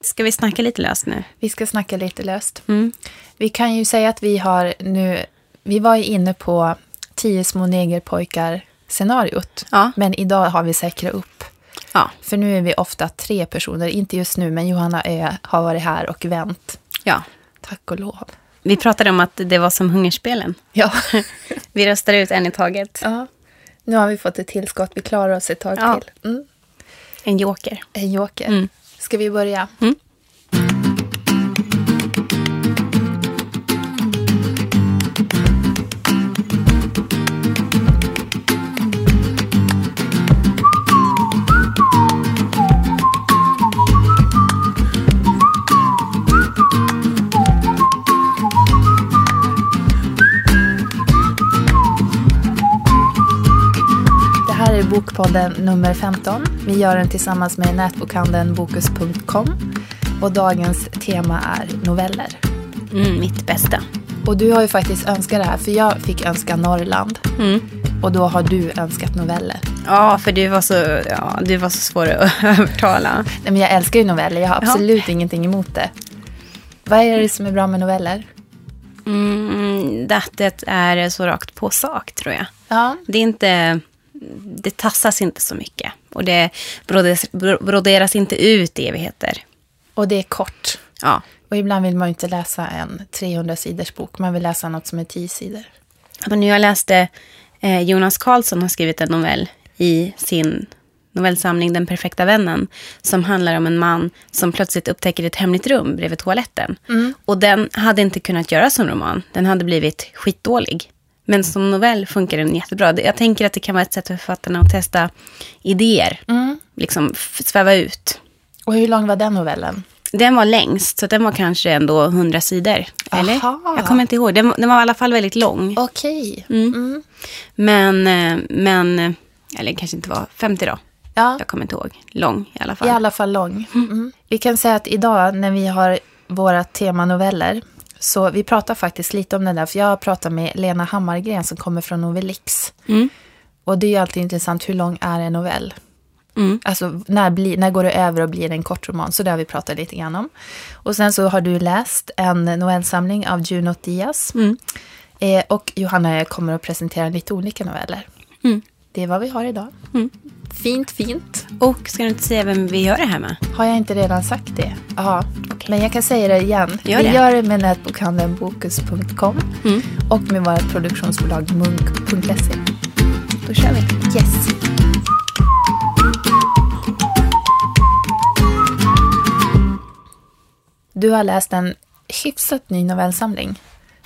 Ska vi snacka lite löst nu? Vi ska snacka lite löst. Mm. Vi kan ju säga att vi har nu... Vi var ju inne på tio små negerpojkar-scenariot. Ja. Men idag har vi säkrat upp. Ja. För nu är vi ofta tre personer. Inte just nu, men Johanna är, har varit här och vänt. ja. Tack och lov. Vi pratade om att det var som hungerspelen. Ja. Vi röstar ut en i taget. ja. Nu har vi fått ett tillskott. Vi klarar oss ett tag Ja. till. Mm. En joker. En joker. Mm. Ska vi börja? Mm. Bokpodden nummer 15. Vi gör den tillsammans med nätbokhandeln Bokus.com. Och dagens tema är noveller. Mm, mitt bästa. Och du har ju faktiskt önskat det här, för jag fick önska Norrland. Mm. Och då har du önskat noveller. Ja, för du var så, ja, du var så svår att övertala. Nej, men jag älskar ju noveller, jag har Ja. absolut ingenting emot det. Vad är det som är bra med noveller? Mm, det är så rakt på sak, tror jag. Ja, Det är inte... Det tassas inte så mycket. Och det broderas, broderas inte ut i evigheter. och det är kort. Ja. Och ibland vill man ju inte läsa en 300 sidors bok, man vill läsa något som är 10 sidor. Men nu jag läste eh, Jonas Karlsson har skrivit en novell i sin novellsamling Den perfekta vännen. Som handlar om en man som plötsligt upptäcker ett hemligt rum bredvid toaletten. Och den hade inte kunnat göras som roman. Den hade blivit skitdålig. Men som novell funkar den jättebra. Jag tänker att det kan vara ett sätt för författarna att testa idéer. Liksom f- sväva ut. Och hur lång var den novellen? Den var längst, så den var kanske ändå 100 sidor. Eller? Aha. Jag kommer inte ihåg. Den, var- den var i alla fall väldigt lång. Okej. Men, eh, men, eh, eller kanske inte var 50 då. Ja, Jag kommer inte ihåg. Lång i alla fall. i alla fall lång. Mm. Vi kan säga att idag när vi har våra temanoveller, så vi pratar faktiskt lite om den där, för jag har pratat med Lena Hammargren som kommer från Novelix. Mm. Och det är ju alltid intressant, hur lång är en novell? Mm. Alltså, när, blir, när går det över och blir en kort roman? Så det har vi pratat lite grann om. Och sen så har du läst en novellsamling av Junot Diaz. Mm. Eh, och Johanna kommer att presentera lite olika noveller. Mm. Det är vad vi har idag. Fint, fint. Och ska du inte säga vem vi gör det här med? Har jag inte redan sagt det? Jaha. Men jag kan säga det igen. Gör vi det. gör det med nätbokhandeln Bokus.com Mm. och med vårt produktionsbolag Munk.se. Då kör vi. Yes. Du har läst en hyfsat ny novellsamling.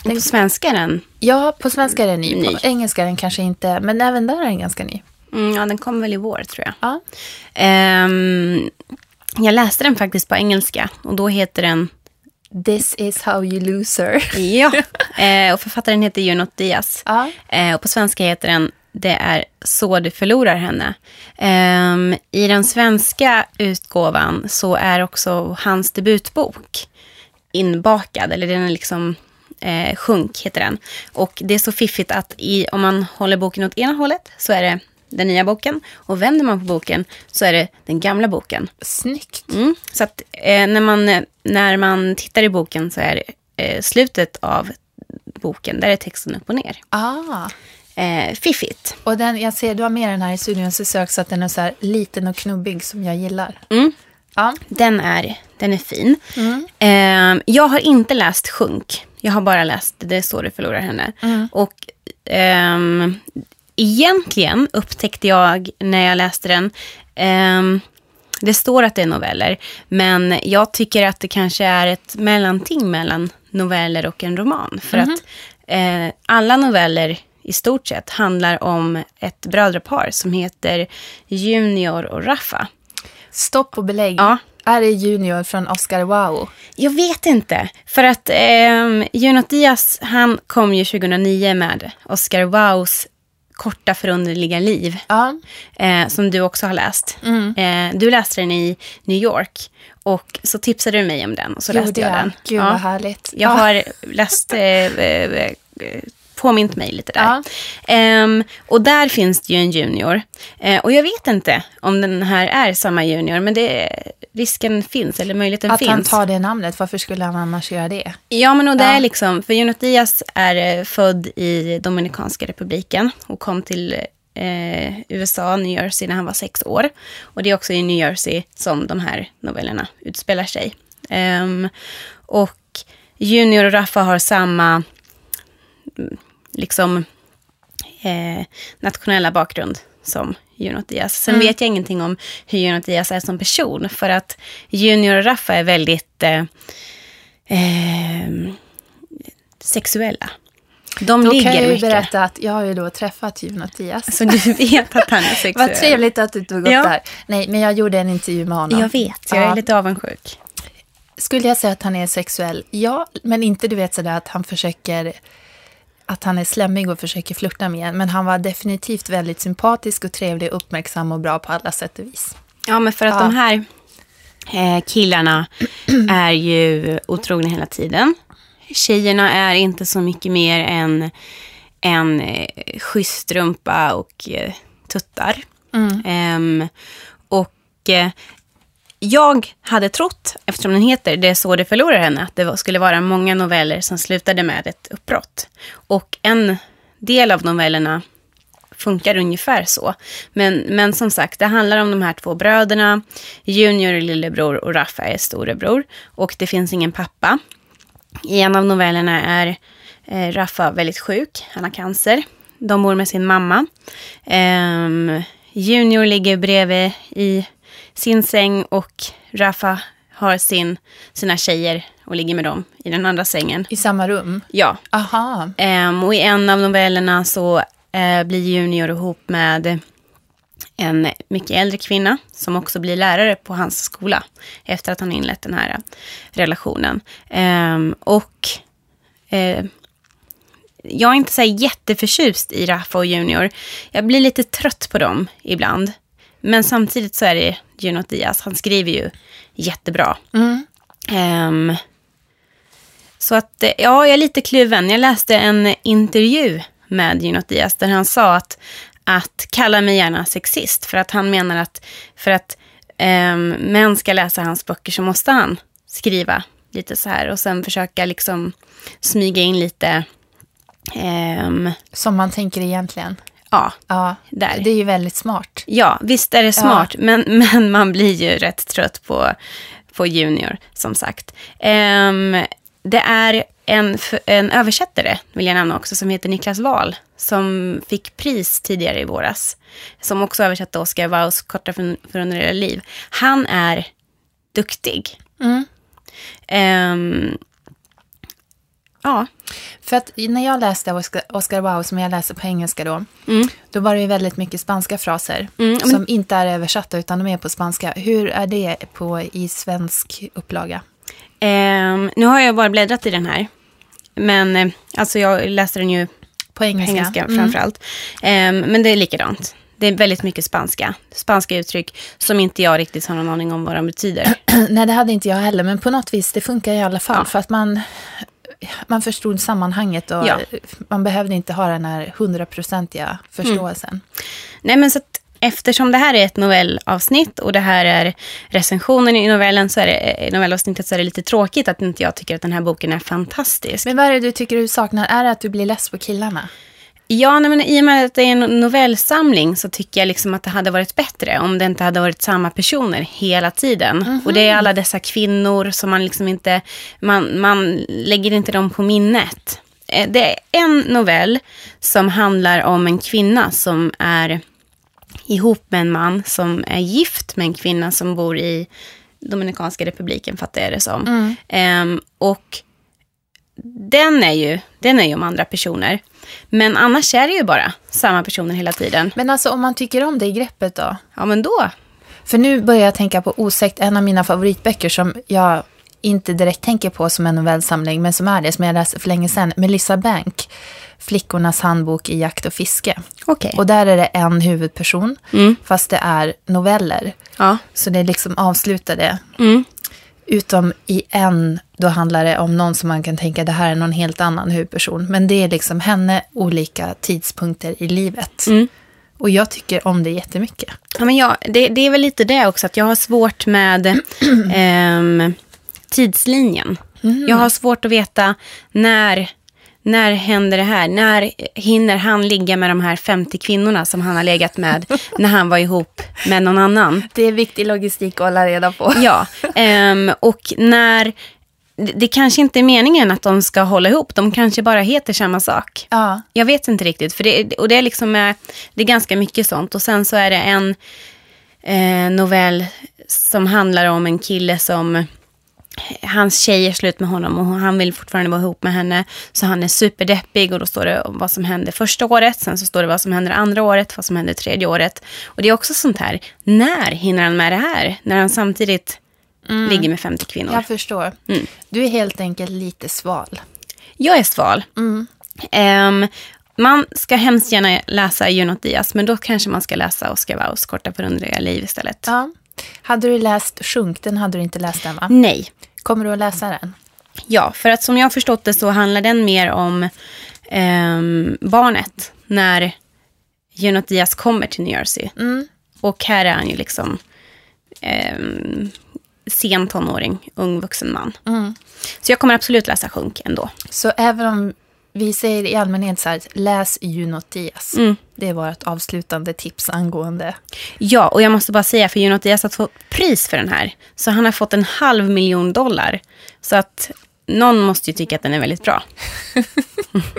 På svenska är den. Ja, på svenska är den ny. På Ny. engelska är den kanske inte, men även där är den ganska ny. Mm, ja, den kommer väl i vår tror jag. Ja. Ehm, jag läste den faktiskt på engelska. Och då heter den... This is how you loser. Ja. eh, och författaren heter Junot Diaz. Ja. Eh, och på svenska heter den Det är så du förlorar henne. Ehm, I den svenska utgåvan så är också hans debutbok inbakad. Eller den är liksom eh, Sjunk heter den. Och det är så fiffigt att i, om man håller boken åt ena hållet så är det den nya boken. Och vänder man på boken så är det den gamla boken. Snyggt. Mm. Så att eh, när, man, eh, när man tittar i boken så är eh, slutet av boken, där är texten upp och ner. Ah. Eh, fiffigt. Och den, jag ser, du har med den här i studions besök så att den är så här liten och knubbig som jag gillar. Mm. Ja. Den, är, den är fin. Eh, jag har inte läst Sjunk. Jag har bara läst Det är så du förlorar henne. Och ehm, egentligen upptäckte jag när jag läste den ehm, det står att det är noveller, men jag tycker att det kanske är ett mellanting mellan noveller och en roman. För att eh, alla noveller i stort sett handlar om ett brödrapar som heter Junior och Raffa. Stopp och belägg. Ja. Är det Junior från Oscar Wow? Jag vet inte. För att eh, Junot Diaz, han kom ju 2009 med Oscar Wows korta förunderliga liv. Ja. Eh, som du också har läst. Eh, du läste den i New York. Och så tipsade du mig om den och så läste Gjorde jag jag? den. Gud Ja. vad härligt. Jag Ja. har läst eh, eh, eh, påmint mig lite där. Ja. Ehm, och där finns det ju en junior. Eh, och jag vet inte om den här är samma junior, men det, risken finns, eller möjligheten Att finns. han tar det namnet, varför skulle han annars göra det? Ja, men och det Ja. är liksom, för Jonas Diaz är eh, född i Dominikanska republiken och kom till eh, USA, New Jersey, när han var sex år. Och det är också i New Jersey som de här novellerna utspelar sig. Ehm, och Junior och Raffa har samma mm, liksom eh, nationella bakgrund som Junot Diaz. Sen vet jag ingenting om hur Junot Diaz är som person, för att Junior och Raffa är väldigt eh, eh, sexuella. De Då ligger kan jag ju mycket. berätta att jag har ju då träffat Juno Mattias. Så du vet att han är sexuell. Vad trevligt att du tog upp Ja. det här. Nej, men jag gjorde en intervju med honom. Jag vet, jag är Ja. lite avundsjuk. Skulle jag säga att han är sexuell? Ja, men inte du vet sådär att han försöker att han är slemmig och försöker flirta med en. Men han var definitivt väldigt sympatisk och trevlig, uppmärksam och bra på alla sätt och vis. Ja, men för att Ja. de här eh, killarna är ju otrogna hela tiden. Tjejerna är inte så mycket mer än en eh, schysst rumpa och eh, tuttar. Ehm, och eh, jag hade trott, eftersom den heter Det är så det förlorar henne, att det skulle vara många noveller som slutade med ett uppbrott. Och en del av novellerna funkar ungefär så. Men, men som sagt, det handlar om de här två bröderna. Junior är lillebror och Raffa är storebror. Och det finns ingen pappa. I en av novellerna är eh, Raffa väldigt sjuk. Han har cancer. De bor med sin mamma. Ehm, junior ligger bredvid i sin säng och Raffa har sin, sina tjejer och ligger med dem i den andra sängen. I samma rum? Ja, Aha. Ehm, och i en av novellerna så eh, blir Junior ihop med en mycket äldre kvinna som också blir lärare på hans skola efter att han inlett den här relationen. Ehm, och eh, jag är inte så jätteförtjust i Raffa och Junior. Jag blir lite trött på dem ibland. Men samtidigt så är det Junot Diaz, han skriver ju jättebra. Mm. Ehm, så att, eh, ja, jag är lite kluven. Jag läste en intervju med Junot Diaz där han sa att, att kalla mig gärna sexist. För att han menar att för att um, män ska läsa hans böcker så måste han skriva lite så här. Och sen försöka liksom smyga in lite, ehm, Som man tänker egentligen. Ja, Ja, Där. det är ju väldigt smart. Ja, visst är det smart, men, men man blir ju rätt trött på, på Junior, som sagt. Ehm, det är en, en översättare, vill jag nämna också, som heter Niklas Wahl, som fick pris tidigare i våras, som också översatte Oscar Waus Korta för- förunderliga liv. Han är duktig. Mm. Ehm, ja, För att när jag läste Oscar, Oscar Wilde, som jag läser på engelska då, Mm. då var det ju väldigt mycket spanska fraser Mm, men- som inte är översatta utan de är på spanska. Hur är det på, i svensk upplaga? Ehm, nu har jag bara bläddrat i den här, men eh, alltså jag läste den ju På engelska? engelska Mm. framförallt. Ehm, men det är likadant. Det är väldigt mycket spanska. Spanska uttryck som inte jag riktigt har någon aning om vad de betyder. Nej, det hade inte jag heller, men på något vis, det funkar i alla fall. Ja. För att man, man förstod sammanhanget och Ja. man behövde inte ha den här hundraprocentiga förståelsen. Nej, men så att eftersom det här är ett novellavsnitt och det här är recensionen i novellen så är det, i novellavsnittet så är det lite tråkigt att inte jag tycker att den här boken är fantastisk. Men vad är det du tycker du saknar? Är det att du blir less på killarna? Ja, nej, men i och med att det är en novellsamling så tycker jag liksom att det hade varit bättre om det inte hade varit samma personer hela tiden. Och det är alla dessa kvinnor som man liksom inte, man, man lägger inte dem på minnet. Eh, Det är en novell som handlar om en kvinna som är ihop med en man som är gift med en kvinna som bor i Dominikanska republiken, fattar jag det som. Ehm, och den är, ju, den är ju om andra personer. Men annars är det ju bara samma personer hela tiden. Men alltså om man tycker om det i greppet då? Ja, men då. För nu börjar jag tänka på Osäkt, en av mina favoritböcker som jag inte direkt tänker på som en novellsamling, men som är det, som jag läste för länge sedan. Melissa Bank, Flickornas handbok i jakt och fiske. Okej. Och där är det en huvudperson, Mm. fast det är noveller. Ja. Så det är liksom avslutade Mm. Utom i en, då handlar det om någon som man kan tänka det här är någon helt annan huvudperson. Men det är liksom henne olika tidpunkter i livet. Mm. Och jag tycker om det jättemycket. Ja, men jag, det, det är väl lite det också, att jag har svårt med ehm, tidslinjen. Jag har svårt att veta när, när händer det här? När hinner han ligga med de här 50 kvinnorna som han har legat med när han var ihop med någon annan? Det är viktig logistik att hålla reda på. Ja, ehm, och när... Det, det kanske inte är meningen att de ska hålla ihop, de kanske bara heter samma sak. Ja. Jag vet inte riktigt. För det, och det, är liksom, eh, det är ganska mycket sånt. Och sen så är det en eh, novell som handlar om en kille som... Hans tjej är slut med honom och han vill fortfarande vara ihop med henne. Så han är superdeppig och då står det vad som hände första året. Sen så står det vad som händer andra året, vad som händer tredje året. Och det är också sånt här. När hinner han med det här? När han samtidigt ligger med 50 kvinnor. Jag förstår. Du är helt enkelt lite sval. Jag är sval. Ehm, man ska hemskt gärna läsa Junot Diaz, men då kanske man ska läsa Oscar Waus Korta förunderliga liv istället. Ja. Hade du läst Sjunk? Den hade du inte läst än va? Nej. Kommer du att läsa den? Ja, för att som jag har förstått det så handlar den mer om ehm, barnet när Junot Diaz kommer till New Jersey. Och här är han ju liksom um, sen tonåring, ung vuxen man. Så jag kommer absolut läsa Sjunk ändå. Så även om vi säger i allmänhet så här, läs Junot Diaz. Mm. Det är vårt avslutande tips angående. Ja, och jag måste bara säga, för Junot Diaz har fått pris för den här. Så han har fått en halv miljon dollar. Så att någon måste ju tycka att den är väldigt bra.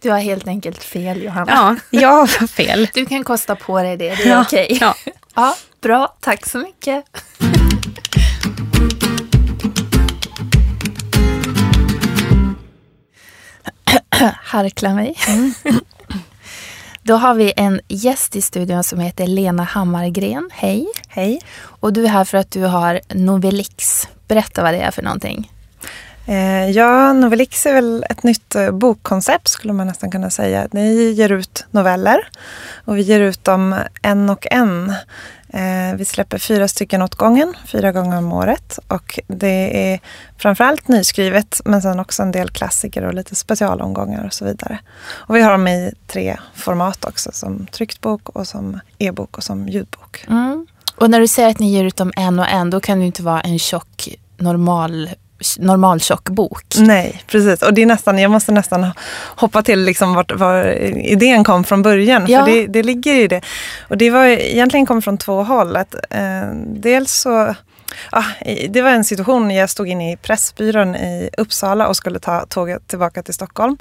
Du har helt enkelt fel Johanna. Ja, jag har fel. Du kan kosta på dig det, det är Ja, okej. ja. ja, bra. Tack så mycket. Harkla mig. Då har vi en gäst i studion som heter Lena Hammargren. Hej. Hej. Och du är här för att du har Novelix. Berätta vad det är för någonting. Eh, ja, Novelix är väl ett nytt eh, bokkoncept skulle man nästan kunna säga. Ni ger ut noveller och vi ger ut dem en och en. Eh, vi släpper fyra stycken åt gången, fyra gånger om året. Och det är framförallt nyskrivet men sen också en del klassiker och lite specialomgångar och så vidare. Och vi har dem i tre format också, som tryckt bok och som e-bok och som ljudbok. Mm. Och när du säger att ni ger ut dem en och en, då kan det ju inte vara en tjock, normal, normal tjock bok. Nej, precis. Och det är nästan, jag måste nästan hoppa till liksom vart, var idén kom från början. Ja. För det, det ligger i det. Och det var egentligen kom från två håll. Att, eh, dels så i- det var en situation jag stod inne i Pressbyrån i Uppsala och skulle ta tåget tillbaka till Stockholm.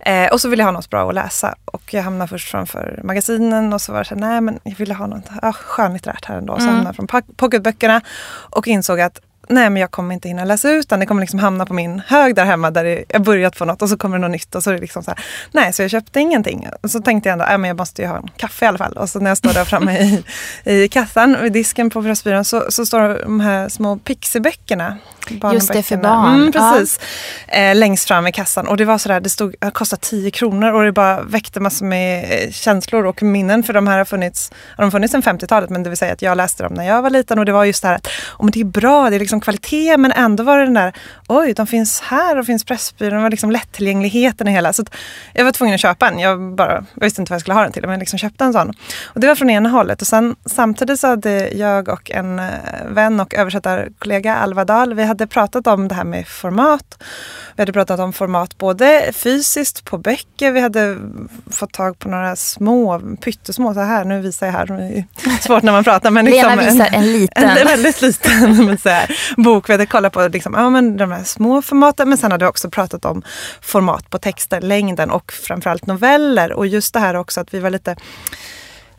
Eh, och så ville jag ha något bra att läsa. Och jag hamnade först framför magasinen och så var det så nej men jag ville ha något ja, skönlitterärt här ändå. Så hamnade jag från pock- pocketböckerna och insåg att nej men jag kommer inte hinna läsa ut den. Det kommer liksom hamna på min hög där hemma där jag börjat på något och så kommer det något nytt och så är det liksom så här. Nej, så jag köpte ingenting. Och så tänkte jag ändå, nej men jag måste ju ha en kaffe i alla fall. Och så när jag står där framme i, i kassan vid disken på Pressbyrån så, så står de här små pixiböckerna. Just det, för barn. Mm, precis. Eh, längst fram i kassan. Och det var sådär, det stod, det kostade 10 kronor och det bara väckte massor med eh, känslor och minnen. För de här har funnits, har de funnits sedan 50-talet men det vill säga att jag läste dem när jag var liten och det var just det här att oh, men det är bra, det är liksom kvalitet men ändå var det den där, oj de finns här och finns Pressbyrån, det var liksom lättillgängligheten i hela. Så jag var tvungen att köpa en, jag, bara, jag visste inte vad jag skulle ha den till men jag liksom köpte en sån. Och det var från ena hållet och sen samtidigt så hade jag och en eh, vän och översättarkollega Alva Dahl, vi hade pratat om det här med format. Vi hade pratat om format både fysiskt på böcker, vi hade fått tag på några små, pyttesmå så här, nu visar jag här, svårt när man pratar. Men liksom Lena visar en liten. En, en väldigt liten men så här, bok. Vi hade kollat på liksom, ja, men de här små formaten men sen hade vi också pratat om format på texter, längden och framförallt noveller. Och just det här också att vi var lite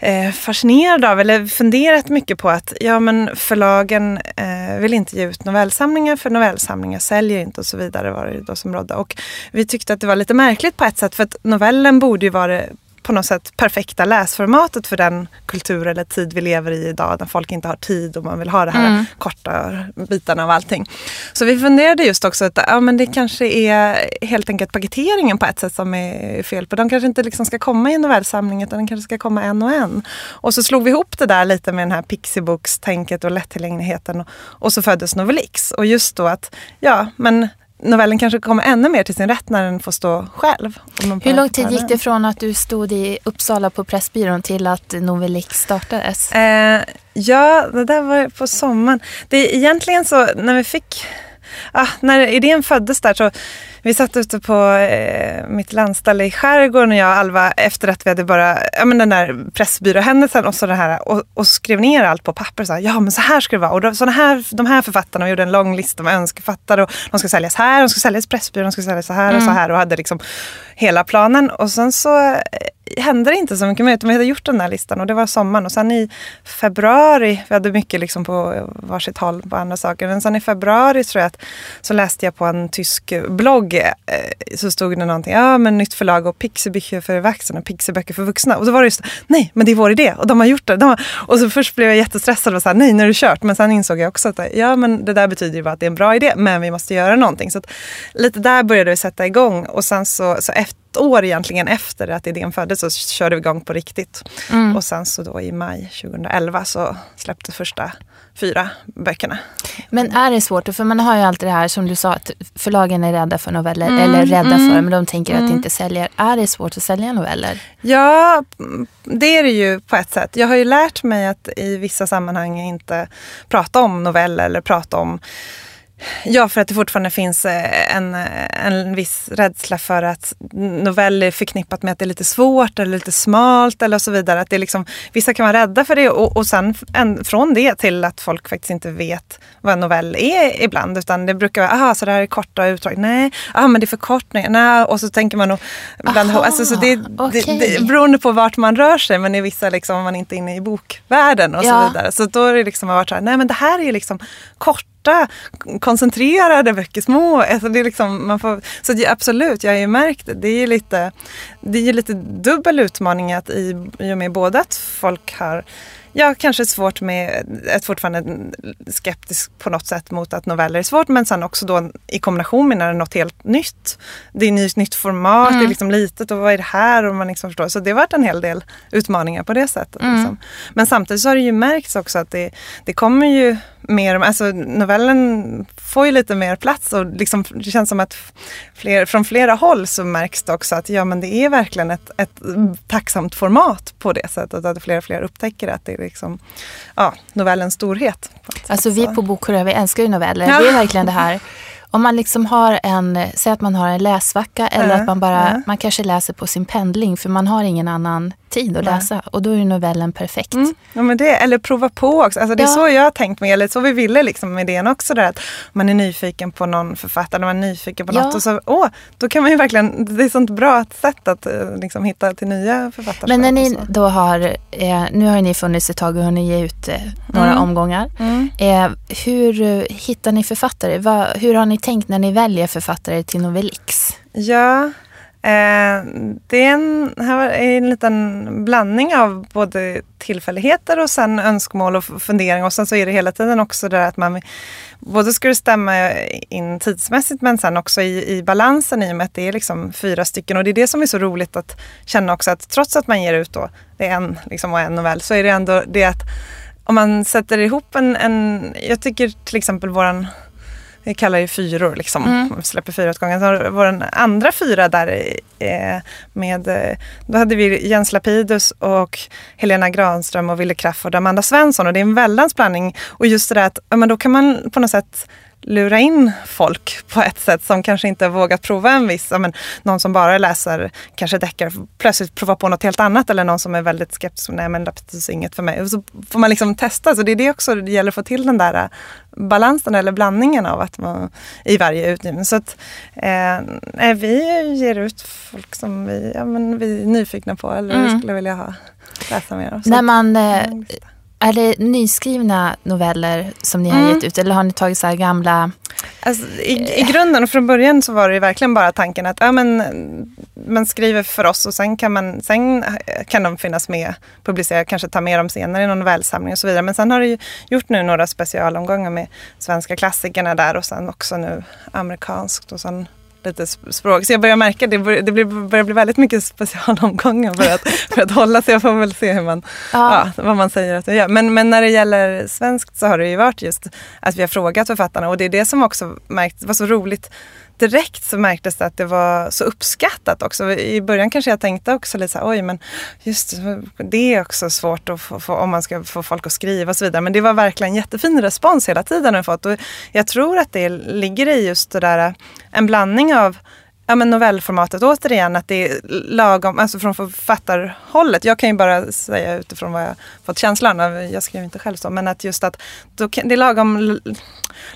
eh, fascinerad av, eller funderat mycket på att ja, men förlagen eh, vill inte ge ut novellsamlingar för novellsamlingar säljer inte och så vidare var det ju då som rådde. Och vi tyckte att det var lite märkligt på ett sätt för att novellen borde ju vara det på något sätt perfekta läsformatet för den kultur eller tid vi lever i idag där folk inte har tid och man vill ha det här mm. korta bitarna av allting. Så vi funderade just också att ja, men det kanske är helt enkelt paketeringen på ett sätt som är fel på. De kanske inte liksom ska komma i en novellsamling utan de kanske ska komma en och en. Och så slog vi ihop det där lite med den här Pixiebooks-tänket och lättillgängligheten och, och så föddes Novelix. Och just då att, ja men novellen kanske kommer ännu mer till sin rätt när den får stå själv. Hur lång tid gick det från att du stod i Uppsala på Pressbyrån till att Novelix startades? Eh, ja, det där var på sommaren. Det är egentligen så när vi fick ah, när idén föddes där så vi satt ute på eh, mitt landställe i skärgården och jag och Alva efter att vi hade bara, ja men den där pressbyråhändelsen och så det här och, och skrev ner allt på papper. Så här, ja men så här ska det vara. Och då, såna här, de här författarna, och gjorde en lång lista med önskeförfattare och de ska säljas här, de ska säljas Pressbyrån, de ska säljas så här och så mm. här och hade liksom hela planen. Och sen så eh, hände det inte så mycket mer. Vi hade gjort den där listan och det var sommaren. Och sen i februari, vi hade mycket liksom på varsitt håll på andra saker. Men sen i februari tror jag att så läste jag på en tysk blogg eh, så stod det någonting, ja men nytt förlag och pixiböcker för vuxna och Pixiböcker för vuxna. Och då var det just, nej men det är vår idé och de har gjort det. De har, och så först blev jag jättestressad och sa nej nu är det kört. Men sen insåg jag också att ja men det där betyder ju bara att det är en bra idé men vi måste göra någonting. Så att, lite där började vi sätta igång och sen så, så efter ett år egentligen efter att idén föddes så körde vi igång på riktigt. Mm. Och sen så då i maj 2011 så släpptes första fyra böckerna. Men är det svårt, för man har ju alltid det här som du sa att förlagen är rädda för noveller, mm. eller rädda mm. för men de tänker mm. att det inte säljer. Är det svårt att sälja noveller? Ja, det är det ju på ett sätt. Jag har ju lärt mig att i vissa sammanhang inte prata om noveller eller prata om Ja, för att det fortfarande finns eh, en, en viss rädsla för att noveller är förknippat med att det är lite svårt eller lite smalt eller så vidare. Att det är liksom, vissa kan vara rädda för det och, och sen en, från det till att folk faktiskt inte vet vad en novell är ibland. Utan det brukar vara, aha, så det här är korta utdrag. Nej, ah, men det är förkortningar. Nej, och så tänker man nog alltså, så det, okay. det, det beroende på vart man rör sig. Men i vissa liksom, man är inte inne i bokvärlden och ja. så vidare. Så då är det liksom varit så här, nej men det här är ju liksom kort korta, koncentrerade böcker, små. Alltså det är liksom, man får, så det, absolut, jag har ju märkt det. Det är lite, det är lite dubbel utmaning att i, i och med både att folk har jag kanske svårt med, är fortfarande skeptisk på något sätt mot att noveller är svårt men sen också då i kombination med när det är något helt nytt. Det är ett nytt format, mm. det är mm. liksom litet och vad är det här? Och man liksom förstår. Så det har varit en hel del utmaningar på det sättet. Mm. Liksom. Men samtidigt så har det ju märkts också att det, det kommer ju mer, alltså novellen får ju lite mer plats och liksom, det känns som att fler, från flera håll så märks det också att ja, men det är verkligen ett, ett tacksamt format på det sättet. Att fler och fler upptäcker att det är liksom, ja, novellens storhet. Alltså vi på Bokhora, vi älskar ju noveller. Ja. Det är verkligen det här om man liksom har en, säg att man har en läsvacka eller att man bara, man kanske läser på sin pendling för man har ingen annan tid att läsa och då är novellen perfekt. Mm. Ja, men det, eller prova på också. Alltså, det är ja. så jag har tänkt mig, eller så vi ville liksom med idén också. Där, att man är nyfiken på någon författare, man är nyfiken på ja. något och så, åh, då kan man ju verkligen, det är ett sånt bra sätt att eh, liksom, hitta till nya författare. Men när ni då har, eh, nu har ni funnits ett tag och hunnit ge ut eh, några mm. omgångar. Mm. Eh, hur eh, hittar ni författare? Va, hur har ni tänkt när ni väljer författare till Novelix? Ja, Eh, det är en, här är en liten blandning av både tillfälligheter och sen önskemål och funderingar. Och sen så är det hela tiden också det att man både ska det stämma in tidsmässigt men sen också i, i balansen i och med att det är liksom fyra stycken. Och det är det som är så roligt att känna också att trots att man ger ut då, det är en liksom, och en novell, så är det ändå det att om man sätter ihop en, en jag tycker till exempel våran vi kallar det fyror, liksom. Mm. Vi släpper fyra åt gången. Så den andra fyra där eh, med, eh, då hade vi Jens Lapidus och Helena Granström och Wille Crafoord och Amanda Svensson. Och det är en väldans blandning. Och just det där att men då kan man på något sätt lura in folk på ett sätt som kanske inte vågat prova en viss, men, någon som bara läser kanske deckare, plötsligt prova på något helt annat eller någon som är väldigt skeptisk, nej men det betyder inget för mig. Och så får man liksom testa, så det är det också det gäller att få till den där balansen eller blandningen av att man i varje utgivning. Så att eh, vi ger ut folk som vi, ja, men vi är nyfikna på eller mm. skulle vilja ha läsa mer av. När man eh, är det nyskrivna noveller som ni har mm. gett ut eller har ni tagit så gamla Alltså, i, I grunden och från början så var det verkligen bara tanken att ja, men, man skriver för oss och sen kan, man, sen kan de finnas med, publicera, kanske ta med dem senare i någon novellsamling och så vidare. Men sen har det ju gjort nu några specialomgångar med svenska klassikerna där och sen också nu amerikanskt och sen lite språk. Så jag börjar märka att det, börjar, det börjar bli väldigt mycket specialomgångar för att, för att hålla. Så jag får väl se hur man, ja. Ja, vad man säger att jag gör. Men, men när det gäller svenskt så har det ju varit just att vi har frågat författarna och det är det som också märkt, var så roligt direkt så märktes det att det var så uppskattat också. I början kanske jag tänkte också lite så här, oj men just det är också svårt att få, få, om man ska få folk att skriva och så vidare. Men det var verkligen jättefin respons hela tiden jag fått. Och jag tror att det ligger i just det där, en blandning av ja, men novellformatet återigen, att det är lagom, alltså från författarhållet. Jag kan ju bara säga utifrån vad jag fått känslan av, jag skriver inte själv så, men att just att kan, det är lagom,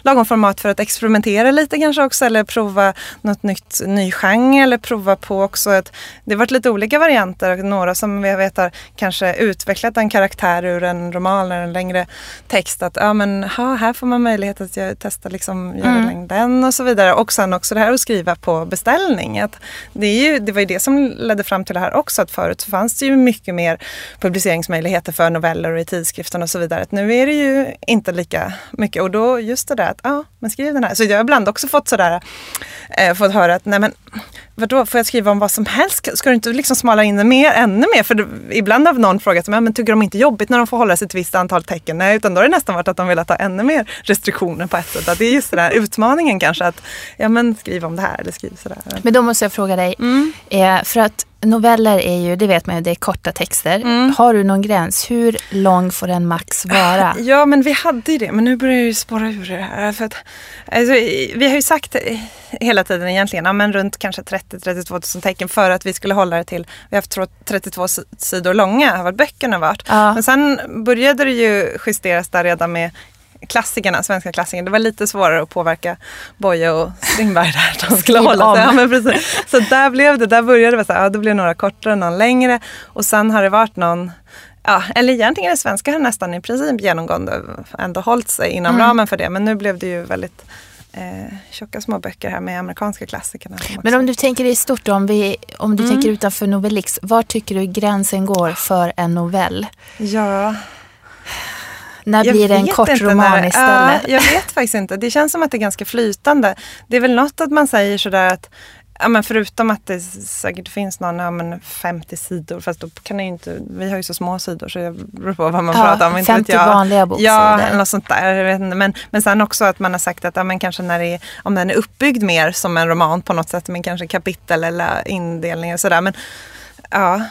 lagom format för att experimentera lite kanske också eller prova något nytt, ny genre eller prova på också ett, det har varit lite olika varianter, några som jag vet har kanske utvecklat en karaktär ur en roman eller en längre text. Att ja men ha, här får man möjlighet att testa liksom göra mm. den och så vidare. Och sen också det här att skriva på beställning försäljning. Att det, är ju, det var ju det som ledde fram till det här också, att förut så fanns det ju mycket mer publiceringsmöjligheter för noveller och i tidskriften och så vidare. Att nu är det ju inte lika mycket och då just det där att ja, men skriv den här. Så jag har ibland också fått sådär, eh, fått höra att nej men vadå, får jag skriva om vad som helst? Ska du inte liksom smala in det mer, ännu mer? För det, ibland har någon frågat mig, men tycker de inte jobbigt när de får hålla sig till ett visst antal tecken? Nej, utan då har det nästan varit att de velat ha ännu mer restriktioner på ett sätt. Att det är just den här utmaningen kanske, att ja men skriv om det här eller skriv sådär. Men då måste jag fråga dig, mm. eh, för att noveller är ju, det vet man ju, det är korta texter. Mm. Har du någon gräns? Hur lång får en max vara? Ja, men vi hade ju det, men nu börjar det ju spåra ur det här. För att, alltså, vi har ju sagt hela tiden egentligen, ja, men runt kanske 30-32 000 tecken för att vi skulle hålla det till, vi har haft 32 sidor långa, har böckerna varit. Ja. Men sen började det ju justeras där redan med klassikerna, svenska klassikerna. Det var lite svårare att påverka Boje och Strindberg där. De skulle hålla sig. Ja, men precis. Så där blev det, där började det så här, ja, det blev några kortare, någon längre och sen har det varit någon Ja, eller egentligen det svenska har nästan i princip genomgående ändå hållit sig inom mm. ramen för det. Men nu blev det ju väldigt eh, tjocka små böcker här med amerikanska klassikerna. Men om du tänker i stort, om, vi, om du mm. tänker utanför Novellix, var tycker du gränsen går för en novell? Ja, när blir det en kort roman när, istället? Ja, jag vet faktiskt inte. Det känns som att det är ganska flytande. Det är väl något att man säger sådär att Ja, men förutom att det säkert finns någon, ja, men 50 sidor, fast då kan jag inte, vi har ju så små sidor så det beror på vad man ja, pratar om. 50 jag. vanliga boksidor. Ja, eller något sånt där. Jag vet inte. Men, men sen också att man har sagt att ja, men kanske när det är, om den är uppbyggd mer som en roman på något sätt, men kanske kapitel eller indelning och sådär. Men ja,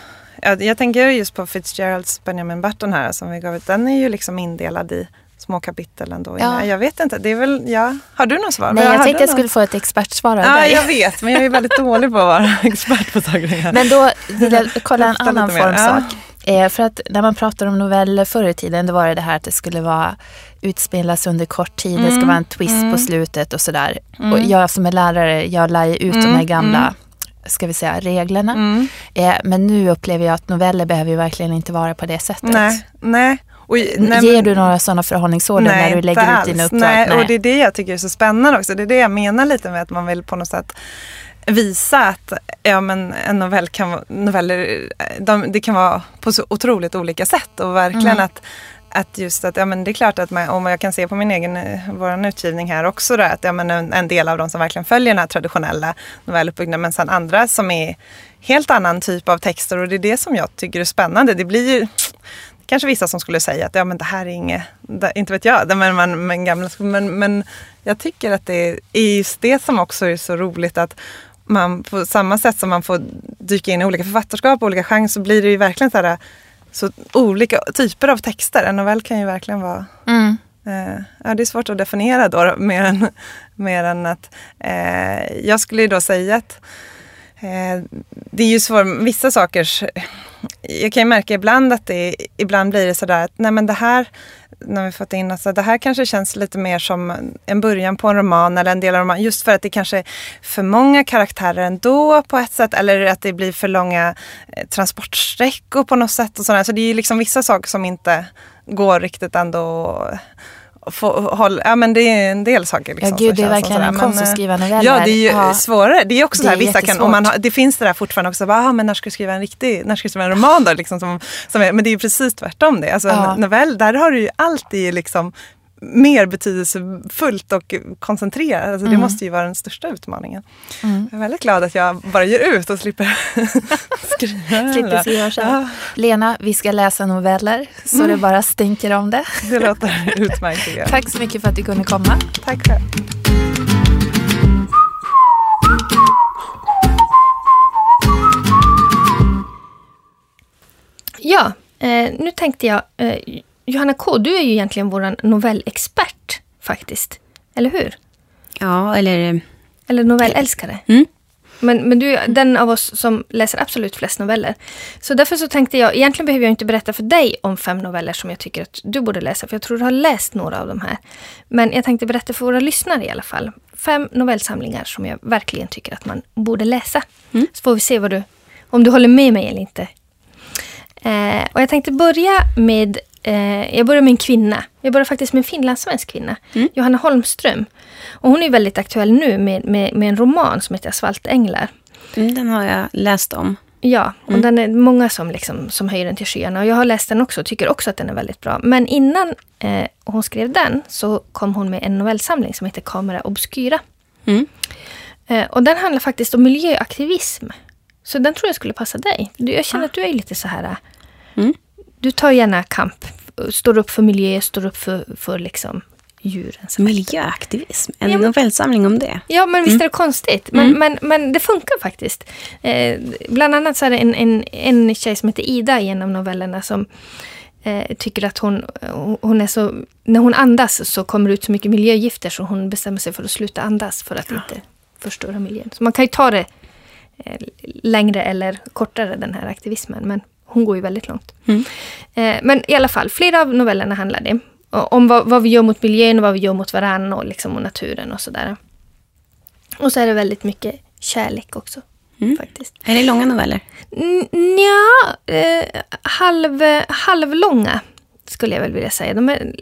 jag, tänker just på Fitzgeralds Benjamin Button här som vi gav ut. Den är ju liksom indelad i små kapitel ändå. Ja. Jag vet inte, det är väl, ja. Har du något svar? Nej, jag, jag tänkte jag skulle få ett expertsvar av ja, dig. Jag vet, men jag är väldigt dålig på att vara expert på saker. Men då vill jag kolla en annan formsak. Ja. Eh, för att när man pratar om noveller förr i tiden, då var det det här att det skulle vara utspelas under kort tid, mm. det ska mm, vara en twist mm. på slutet och sådär. Mm. Och jag som är lärare, jag lär ju ut de här mm, gamla mm ska vi säga, reglerna. Mm. Eh, men nu upplever jag att noveller behöver ju verkligen inte vara på det sättet. Nej, nej. Och, nej, Ger du några sådana förhållningsorder nej, när du lägger ut dina uppdrag? Nej, nej, och det är det jag tycker är så spännande också. Det är det jag menar lite med att man vill på något sätt visa att ja, men en novell kan, noveller, de, det kan vara på så otroligt olika sätt och verkligen mm. att att just att, ja men det är klart att man, om jag kan se på min egen, eh, vår utgivning här också då, att ja men en, en del av de som verkligen följer den här traditionella novelluppbyggnaden men sen andra som är helt annan typ av texter och det är det som jag tycker är spännande. Det blir ju kanske vissa som skulle säga att ja men det här är inget, det, inte vet jag, men, man, men, gamla, men, men jag tycker att det är just det som också är så roligt att man på samma sätt som man får dyka in i olika författarskap och olika genrer så blir det ju verkligen så här så olika typer av texter. En novell kan ju verkligen vara mm. eh, ja, det är svårt att definiera då mer än, mer än att eh, jag skulle då säga att Eh, det är ju svårt, vissa saker jag kan ju märka ibland att det ibland blir det sådär att nej men det här när vi fått in alltså, det här kanske känns lite mer som en början på en roman eller en del av roman. Just för att det kanske är för många karaktärer ändå på ett sätt eller att det blir för långa eh, transportsträckor på något sätt. Och sådär. Så det är ju liksom vissa saker som inte går riktigt ändå få, hålla, ja men det är en del saker. Liksom, ja gud, det är verkligen en konst att Men, skriva noveller. Ja, det är ju Ja. svårare. Det är också Det så här, är vissa kan, om man har, det finns det där fortfarande också, bara, ah, men när ska du skriva en riktig, när ska du skriva en roman då? Liksom, som, som men det är ju precis tvärtom det. Alltså, Ja. En novell, där har du ju alltid liksom mer betydelsefullt och koncentrerat. Alltså, Mm. Det måste ju vara den största utmaningen. Jag är väldigt glad att jag bara ger ut och slipper skriva. Slipper skriva själv. Ja, Lena, vi ska läsa noveller så det bara stinker om det. det låter utmärkt. Tack så mycket för att du kunde komma. Tack själv. Ja, eh, nu tänkte jag, eh, Johanna K, du är ju egentligen vår novellexpert faktiskt. Eller hur? Ja, eller... Eller novellälskare. Mm. Men, men du är den av oss som läser absolut flest noveller. Så därför så tänkte jag, egentligen behöver jag inte berätta för dig om fem noveller som jag tycker att du borde läsa, för jag tror du har läst några av de här. Men jag tänkte berätta för våra lyssnare i alla fall. Fem novellsamlingar som jag verkligen tycker att man borde läsa. Mm. Så får vi se vad du, om du håller med mig eller inte. Eh, och jag tänkte börja med, eh, jag börjar med en kvinna. Jag börjar faktiskt med en finlandssvensk kvinna. Mm. Johanna Holmström. Och hon är väldigt aktuell nu med, med, med en roman som heter Asfaltänglar. Mm, Den har jag läst om. Ja, och Mm. den är många som, liksom, som höjer den till skyarna. Och jag har läst den också och tycker också att den är väldigt bra. Men innan eh, hon skrev den så kom hon med en novellsamling som heter Camera Obscura. Mm. Eh, och den handlar faktiskt om miljöaktivism. Så den tror jag skulle passa dig. Jag känner att du är lite så här... Mm. Du tar gärna kamp. Står upp för miljö, står upp för, för liksom djurens Miljöaktivism. En Ja, men- novellsamling om det. Ja, men visst är det konstigt. Men, men, men det funkar faktiskt. Eh, bland annat så är det en, en, en tjej som heter Ida i en av novellerna som eh, tycker att hon, hon är så... När hon andas så kommer det ut så mycket miljögifter så hon bestämmer sig för att sluta andas för att inte förstöra miljön. Så man kan ju ta det eh, längre eller kortare, den här aktivismen. Men hon går ju väldigt långt. Mm. Eh, men i alla fall, flera av novellerna handlar det om vad, vad vi gör mot miljön och vad vi gör mot varandra och, liksom, och naturen och sådär. Och så är det väldigt mycket kärlek också. Mm. Faktiskt. Är det långa noveller? N- Nja, eh, halv, halvlånga skulle jag väl vilja säga. De är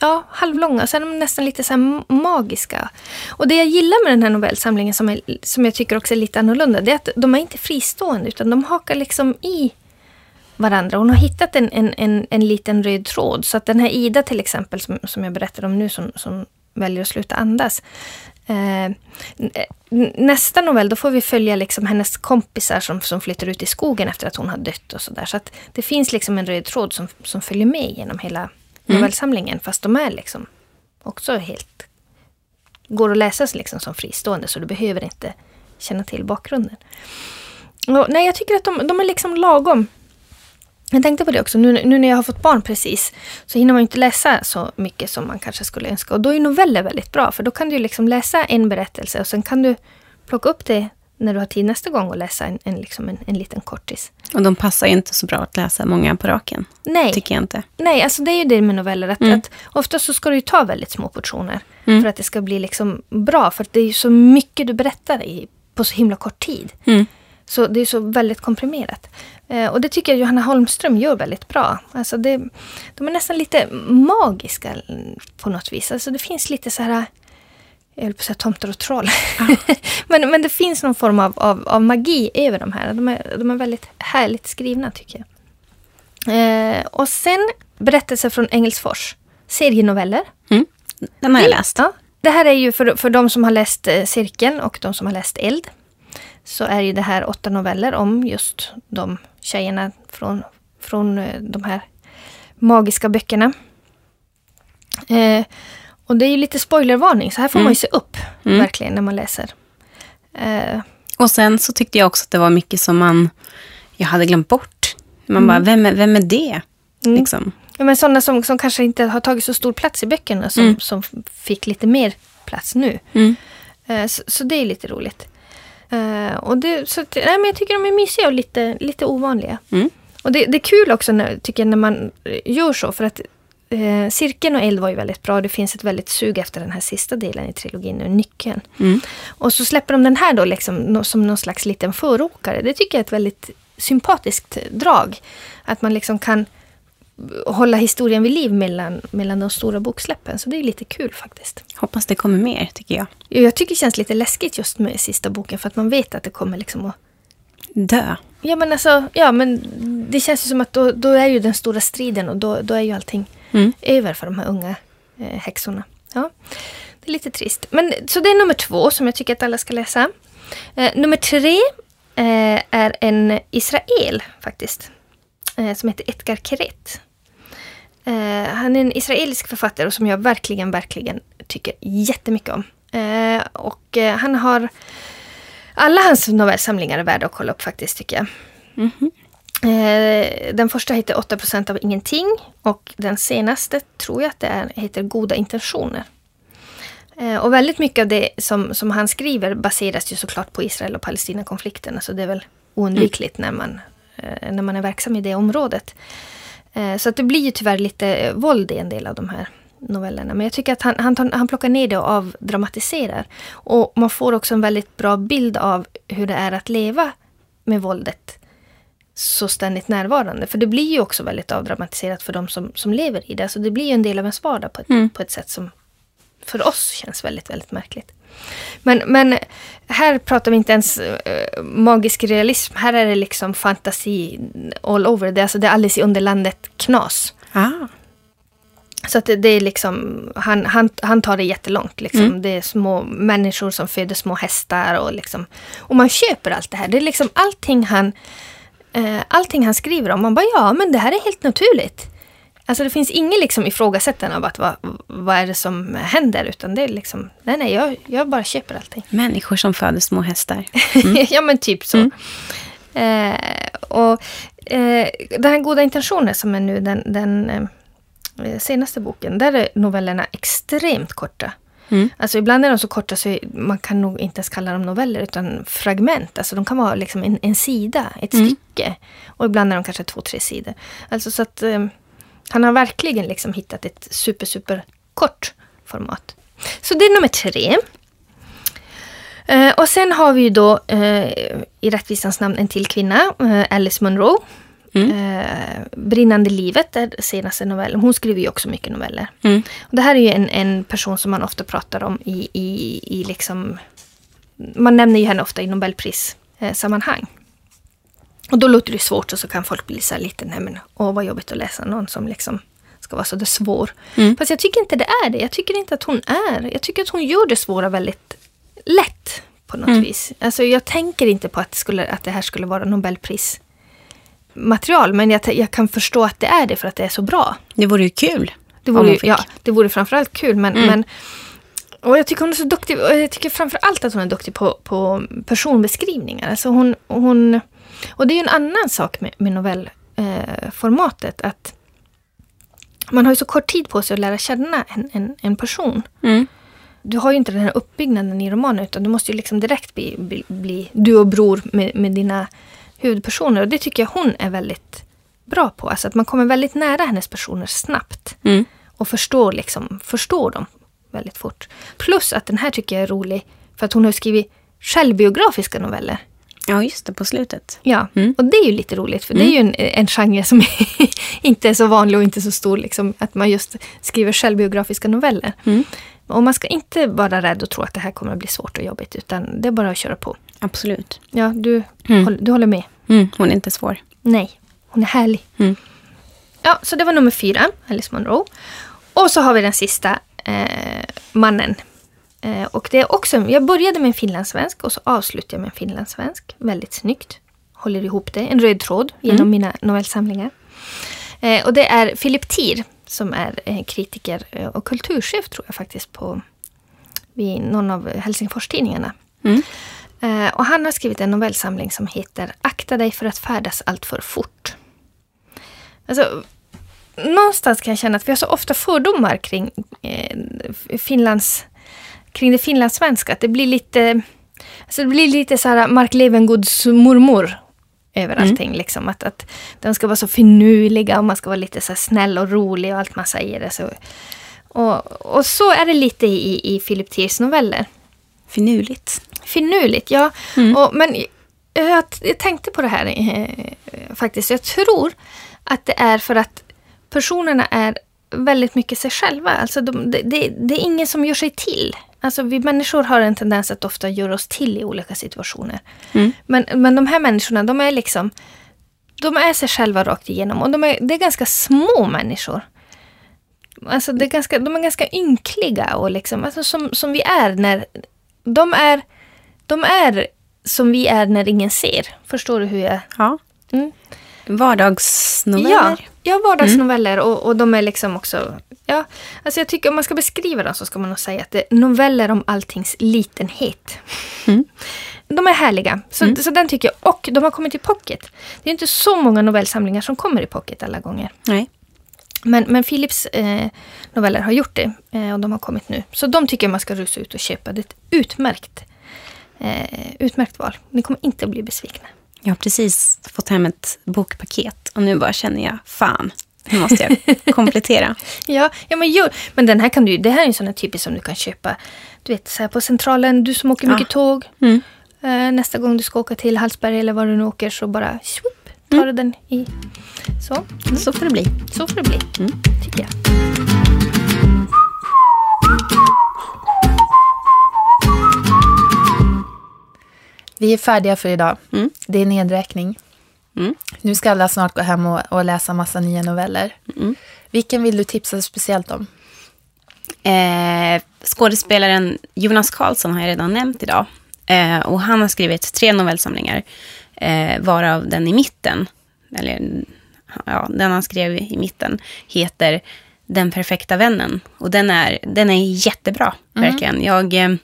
ja, halvlånga, så är de nästan lite så magiska. Och det jag gillar med den här novellsamlingen som, är, som jag tycker också är lite annorlunda, det är att de är inte fristående utan de hakar liksom i varandra. Hon har hittat en, en, en, en liten röd tråd. Så att den här Ida till exempel, som, som jag berättade om nu, som, som väljer att sluta andas. Eh, nästa novell, då får vi följa liksom hennes kompisar som, som flyttar ut i skogen efter att hon har dött och sådär. Så att det finns liksom en röd tråd som, som följer med genom hela novellsamlingen. Fast de är liksom också helt... Går att läsa liksom som fristående så du behöver inte känna till bakgrunden. Och, nej, jag tycker att de, de är liksom lagom. Jag tänkte på det också, nu, nu när jag har fått barn precis, så hinner man inte läsa så mycket som man kanske skulle önska. Och då är noveller väldigt bra, för då kan du liksom läsa en berättelse och sen kan du plocka upp det när du har tid nästa gång och läsa en, en, liksom en, en liten kortis. Och de passar ju inte så bra att läsa många på raken. Nej, Tycker jag inte. nej alltså det är ju det med noveller, att, Mm. att ofta så ska du ju ta väldigt små portioner Mm. för att det ska bli liksom bra. För det är ju så mycket du berättar i, på så himla kort tid. Mm. Så det är så väldigt komprimerat. Eh, och det tycker jag Johanna Holmström gör väldigt bra. Alltså det, de är nästan lite magiska på något vis. Alltså det finns lite så här, jag höll på att säga tomtar och troll. men, men det finns någon form av, av, av magi över de här. De är, de är väldigt härligt skrivna tycker jag. Eh, och sen berättelser från Engelsfors. Serienoveller. Mm. Den har jag läst. Ja, det här är ju för, för de som har läst eh, Cirkeln och de som har läst Eld. Så är ju det här åtta noveller om just de tjejerna från, från eh, de här magiska böckerna. Eh, och det är ju lite spoilervarning, så här får Mm. man ju se upp Mm. verkligen när man läser. Eh, Och sen så tyckte jag också att det var mycket som man, jag hade glömt bort. Man bara, vem är, vem är det? Mm. Liksom. ja, men sådana som, som kanske inte har tagit så stor plats i böckerna som, Mm. som fick lite mer plats nu. Mm. Eh, Så, så det är lite roligt. Eh, och det, så, nej, men jag tycker de är mysiga och lite, lite ovanliga. Mm. Och det, det är kul också när, tycker jag, när man eh, gör så. För att eh, Cirkeln och Eld var ju väldigt bra. Det finns ett väldigt sug efter den här sista delen i trilogin nu, Nyckeln. Mm. Och så släpper de den här då liksom, som någon slags liten förokare. Det tycker jag är ett väldigt sympatiskt drag. Att man liksom kan hålla historien vid liv mellan, mellan de stora boksläppen. Så det är lite kul faktiskt. Hoppas det kommer mer, tycker jag. Jag tycker det känns lite läskigt just med sista boken för att man vet att det kommer liksom att... Dö. Ja men alltså, ja men det känns ju som att då, då är ju den stora striden och då, då är ju allting Mm. över för de här unga eh, häxorna. Ja, det är lite trist. Men, så det är nummer två som jag tycker att alla ska läsa. Eh, nummer tre eh, är en Israel faktiskt. Eh, som heter Edgar Keret. Eh, han är en israelisk författare som jag verkligen, verkligen tycker jättemycket om. Eh, och han har... Alla hans novellsamlingar är värda att kolla upp faktiskt tycker jag. Eh, den första heter 8% av ingenting och den senaste tror jag att det är, heter Goda intentioner. Och väldigt mycket av det som, som han skriver baseras ju såklart på Israel och Palestina-konflikten. Alltså det är väl oundvikligt när, man, när man är verksam i det området. Eh, så att det blir ju tyvärr lite eh, våld i en del av de här novellerna. Men jag tycker att han, han, tar, han plockar ner det och avdramatiserar. Och man får också en väldigt bra bild av hur det är att leva med våldet så ständigt närvarande. För det blir ju också väldigt avdramatiserat för de som, som lever i det. Så det blir ju en del av ens vardag på ett, Mm. på ett sätt som för oss känns väldigt, väldigt märkligt. Men, men här pratar vi inte ens eh, magisk realism. Här är det liksom fantasi all over. Det är, alltså, det är Alice i Underlandet knas. Ah. Så att det, det är liksom, han, han, han tar det jättelångt. Liksom. Mm. Det är små människor som föder små hästar och liksom, och man köper allt det här. Det är liksom allting han, eh, allting han skriver om. Man bara, ja men det här är helt naturligt. Alltså det finns ingen liksom ifrågasättande av att vad, vad är det som händer, utan det är liksom, nej nej, jag, jag bara köper allting. Människor som föder små hästar. ja men typ så. Eh, och eh, den här Goda intentioner som är nu den, den eh, senaste boken, där är novellerna extremt korta. Mm. Alltså ibland är de så korta så man kan nog inte ens kalla dem noveller utan fragment. Alltså de kan vara liksom en, en sida, ett Mm. stycke. Och ibland är de kanske två, tre sidor. Alltså så att eh, han har verkligen liksom hittat ett super, super kort format. Så det är nummer tre. Eh, och sen har vi ju då eh, i rättvisans namn en till kvinna, eh, Alice Munro. Eh, Brinnande livet är senaste novellen. Hon skriver ju också mycket noveller. Mm. Och det här är ju en, en person som man ofta pratar om i, i, i liksom... Man nämner ju henne ofta i Nobelpris-sammanhang. Och då låter det svårt och så kan folk bli så lite, nej men åh vad jobbigt att läsa någon som liksom ska vara så där svår. Mm. Fast jag tycker inte det är det. Jag tycker inte att hon är. Jag tycker att hon gör det svåra väldigt lätt på något Mm. vis. Alltså jag tänker inte på att det, skulle, att det här skulle vara Nobelpris material men jag, jag kan förstå att det är det för att det är så bra. Det vore ju kul. Det vore, ja, det vore framförallt kul men, Mm. men och jag tycker hon är så duktig och jag tycker framförallt att hon är duktig på, på personbeskrivningar. Alltså hon, hon, och det är ju en annan sak med, med novellformatet. Eh, att man har ju så kort tid på sig att lära känna en, en, en person. Mm. Du har ju inte den här uppbyggnaden i romanen utan du måste ju liksom direkt bli, bli, bli du och bror med, med dina huvudpersoner. Och det tycker jag hon är väldigt bra på. Alltså att man kommer väldigt nära hennes personer snabbt. Mm. Och förstår, liksom, förstår dem väldigt fort. Plus att den här tycker jag är rolig för att hon har skrivit självbiografiska noveller. Ja, just det, på slutet. Ja, Mm. och det är ju lite roligt för det är ju en, en genre som inte är så vanlig och inte så stor. Liksom, att man just skriver självbiografiska noveller. Mm. Och man ska inte vara rädd och tro att det här kommer att bli svårt och jobbigt utan det är bara att köra på. Absolut. Ja, du, Mm. håll, du håller med? Mm. Hon är inte svår. Nej, hon är härlig. Mm. Ja, så det var nummer fyra, Alice Munro. Och så har vi den sista, eh, mannen. Eh, och det är också, jag började med en finlandssvensk och så avslutade jag med en finlandssvensk. Väldigt snyggt. Håller ihop det, en röd tråd genom Mm. mina novellsamlingar. Eh, och det är Philip Tier som är eh, kritiker och kulturchef tror jag faktiskt på vid någon av Helsingfors-tidningarna. Mm. Och han har skrivit en novellsamling som heter Akta dig för att färdas allt för fort. Alltså, någonstans kan jag känna att vi har så ofta fördomar kring eh, Finlands kring det finlandssvenska. Att det blir lite alltså det blir lite så här Mark Levengoods mormor över Mm. allting. Liksom. Att, att de ska vara så finurliga och man ska vara lite så snäll och rolig och allt man säger. Alltså. Och, och så är det lite i, i Philip Tiers noveller. Finurligt. Finurligt, ja. Mm. Och, men jag, jag tänkte på det här eh, faktiskt. Jag tror att det är för att personerna är väldigt mycket sig själva. Alltså de, det, det, det är ingen som gör sig till. Alltså vi människor har en tendens att ofta göra oss till i olika situationer. Mm. Men, men de här människorna, de är liksom... De är sig själva rakt igenom. Och de är, det är ganska små människor. Alltså det är ganska, de är ganska ynkliga och liksom, alltså som, som vi är när... De är, de är som vi är när ingen ser. Förstår du hur jag... Ja. Mm. Vardagsnoveller. Ja, ja vardagsnoveller och, och de är liksom också... Ja, alltså jag tycker om man ska beskriva dem så ska man nog säga att det är noveller om alltings litenhet. Mm. De är härliga, så, så den tycker jag. Och de har kommit i pocket. Det är inte så många novellsamlingar som kommer i pocket alla gånger. Nej. Men, men Philips eh, noveller har gjort det eh, och de har kommit nu. Så de tycker jag man ska rusa ut och köpa. Det är ett utmärkt, eh, utmärkt val. Ni kommer inte att bli besvikna. Jag har precis fått hem ett bokpaket och nu bara känner jag, fan, nu måste jag komplettera. Ja, ja men, gör, men den här kan du, det här är en sån här typisk som du kan köpa du vet, så här på Centralen, du som åker Ja. mycket tåg. Mm. Eh, nästa gång du ska åka till Hallsberg eller var du nu åker så bara swoop, tar du den i. Så, Så får det bli. så får det bli, Mm. tycker jag. Vi är färdiga för idag. Mm. Det är nedräkning. Mm. Nu ska alla snart gå hem och, och läsa massa nya noveller. Mm. Vilken vill du tipsa speciellt om? Eh, skådespelaren Jonas Karlsson har jag redan nämnt idag. Eh, och han har skrivit tre novellsamlingar, eh, varav den i mitten, eller ja, den han skrev i mitten, heter Den perfekta vännen. Och den är, den är jättebra, verkligen. Jag,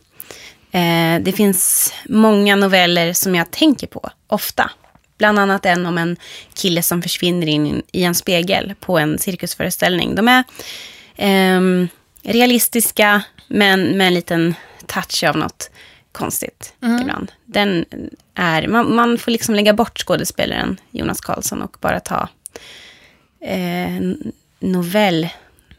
eh, eh, det finns många noveller som jag tänker på ofta. Bland annat en om en kille som försvinner in i en spegel på en cirkusföreställning. De är ehm, realistiska, men med en liten touch av något konstigt ibland. Den är, man, man får liksom lägga bort skådespelaren Jonas Karlsson och bara ta eh,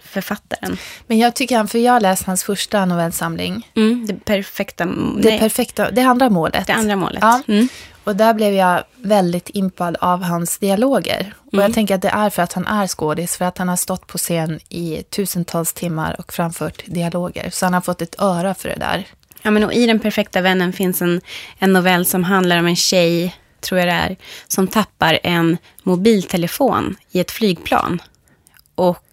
novellförfattaren. Men jag tycker han, för jag har läst hans första novellsamling. Mm, det perfekta... Det, perfekta, det andra målet. det andra målet. Ja. Mm. Och där blev jag väldigt impad av hans dialoger. Och Mm. jag tänker att det är för att han är skådis, för att han har stått på scen i tusentals timmar och framfört dialoger. Så han har fått ett öra för det där. Ja, men och I Den perfekta vännen finns en, en novell som handlar om en tjej, tror jag det är, som tappar en mobiltelefon i ett flygplan. Och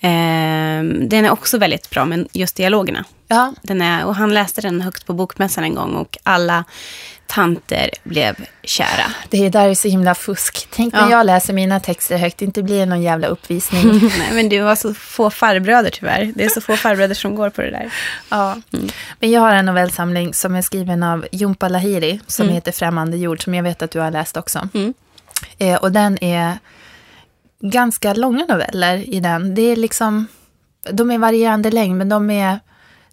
ehm, den är också väldigt bra med just dialogerna. Ja, Den är, och han läste den högt på bokmässan en gång och alla tanter blev kära. det är där är så himla fusk. Tänk när Ja. jag läser mina texter högt, inte blir det någon jävla uppvisning. Nej, men du har så få farbröder tyvärr. Det är så få farbröder som går på det där. Ja. Men jag har en novellsamling som är skriven av Jompa Lahiri som heter Främmande jord, som jag vet att du har läst också. Mm. Eh, och den är ganska långa noveller i den. Det är liksom, de är varierande längd, men de är,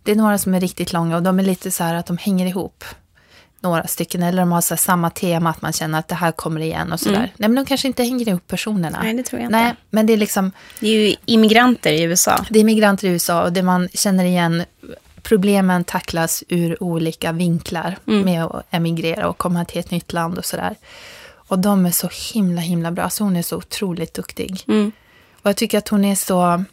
det är några som är riktigt långa och de är lite så här att de hänger ihop. Några stycken, eller de har så samma tema, att man känner att det här kommer igen och sådär. Nej, men de kanske inte hänger ihop personerna. Nej, det tror jag inte. Nej, men det är liksom, Det är ju immigranter i USA. det är migranter i USA och det man känner igen, problemen tacklas ur olika vinklar med att emigrera och komma till ett nytt land och sådär. Och de är så himla, himla bra. Så hon är så otroligt duktig. Mm. Och jag tycker att hon är så...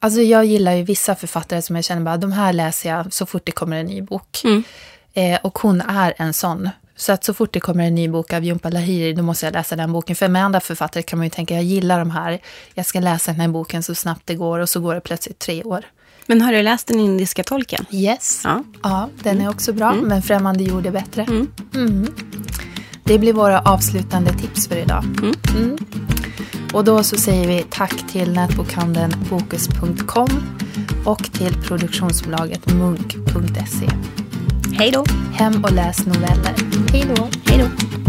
Alltså jag gillar ju vissa författare som jag känner bara, de här läser jag så fort det kommer en ny bok. Mm. Eh, och hon är en sån. Så att så fort det kommer en ny bok av Jompa Lahiri, då måste jag läsa den boken. För med andra författare kan man ju tänka, jag gillar de här, jag ska läsa den här boken så snabbt det går och så går det plötsligt tre år. Men har du läst den indiska tolken? Yes. Ja. Ja, den är också bra, men Främmande jord är bättre. Mm. Mm. Det blir våra avslutande tips för idag. Mm. Och då så säger vi tack till nätbokhandeln Bokus.com och till produktionsbolaget Munk.se. Hej då. Hem och läs noveller. Hej då! Hej då.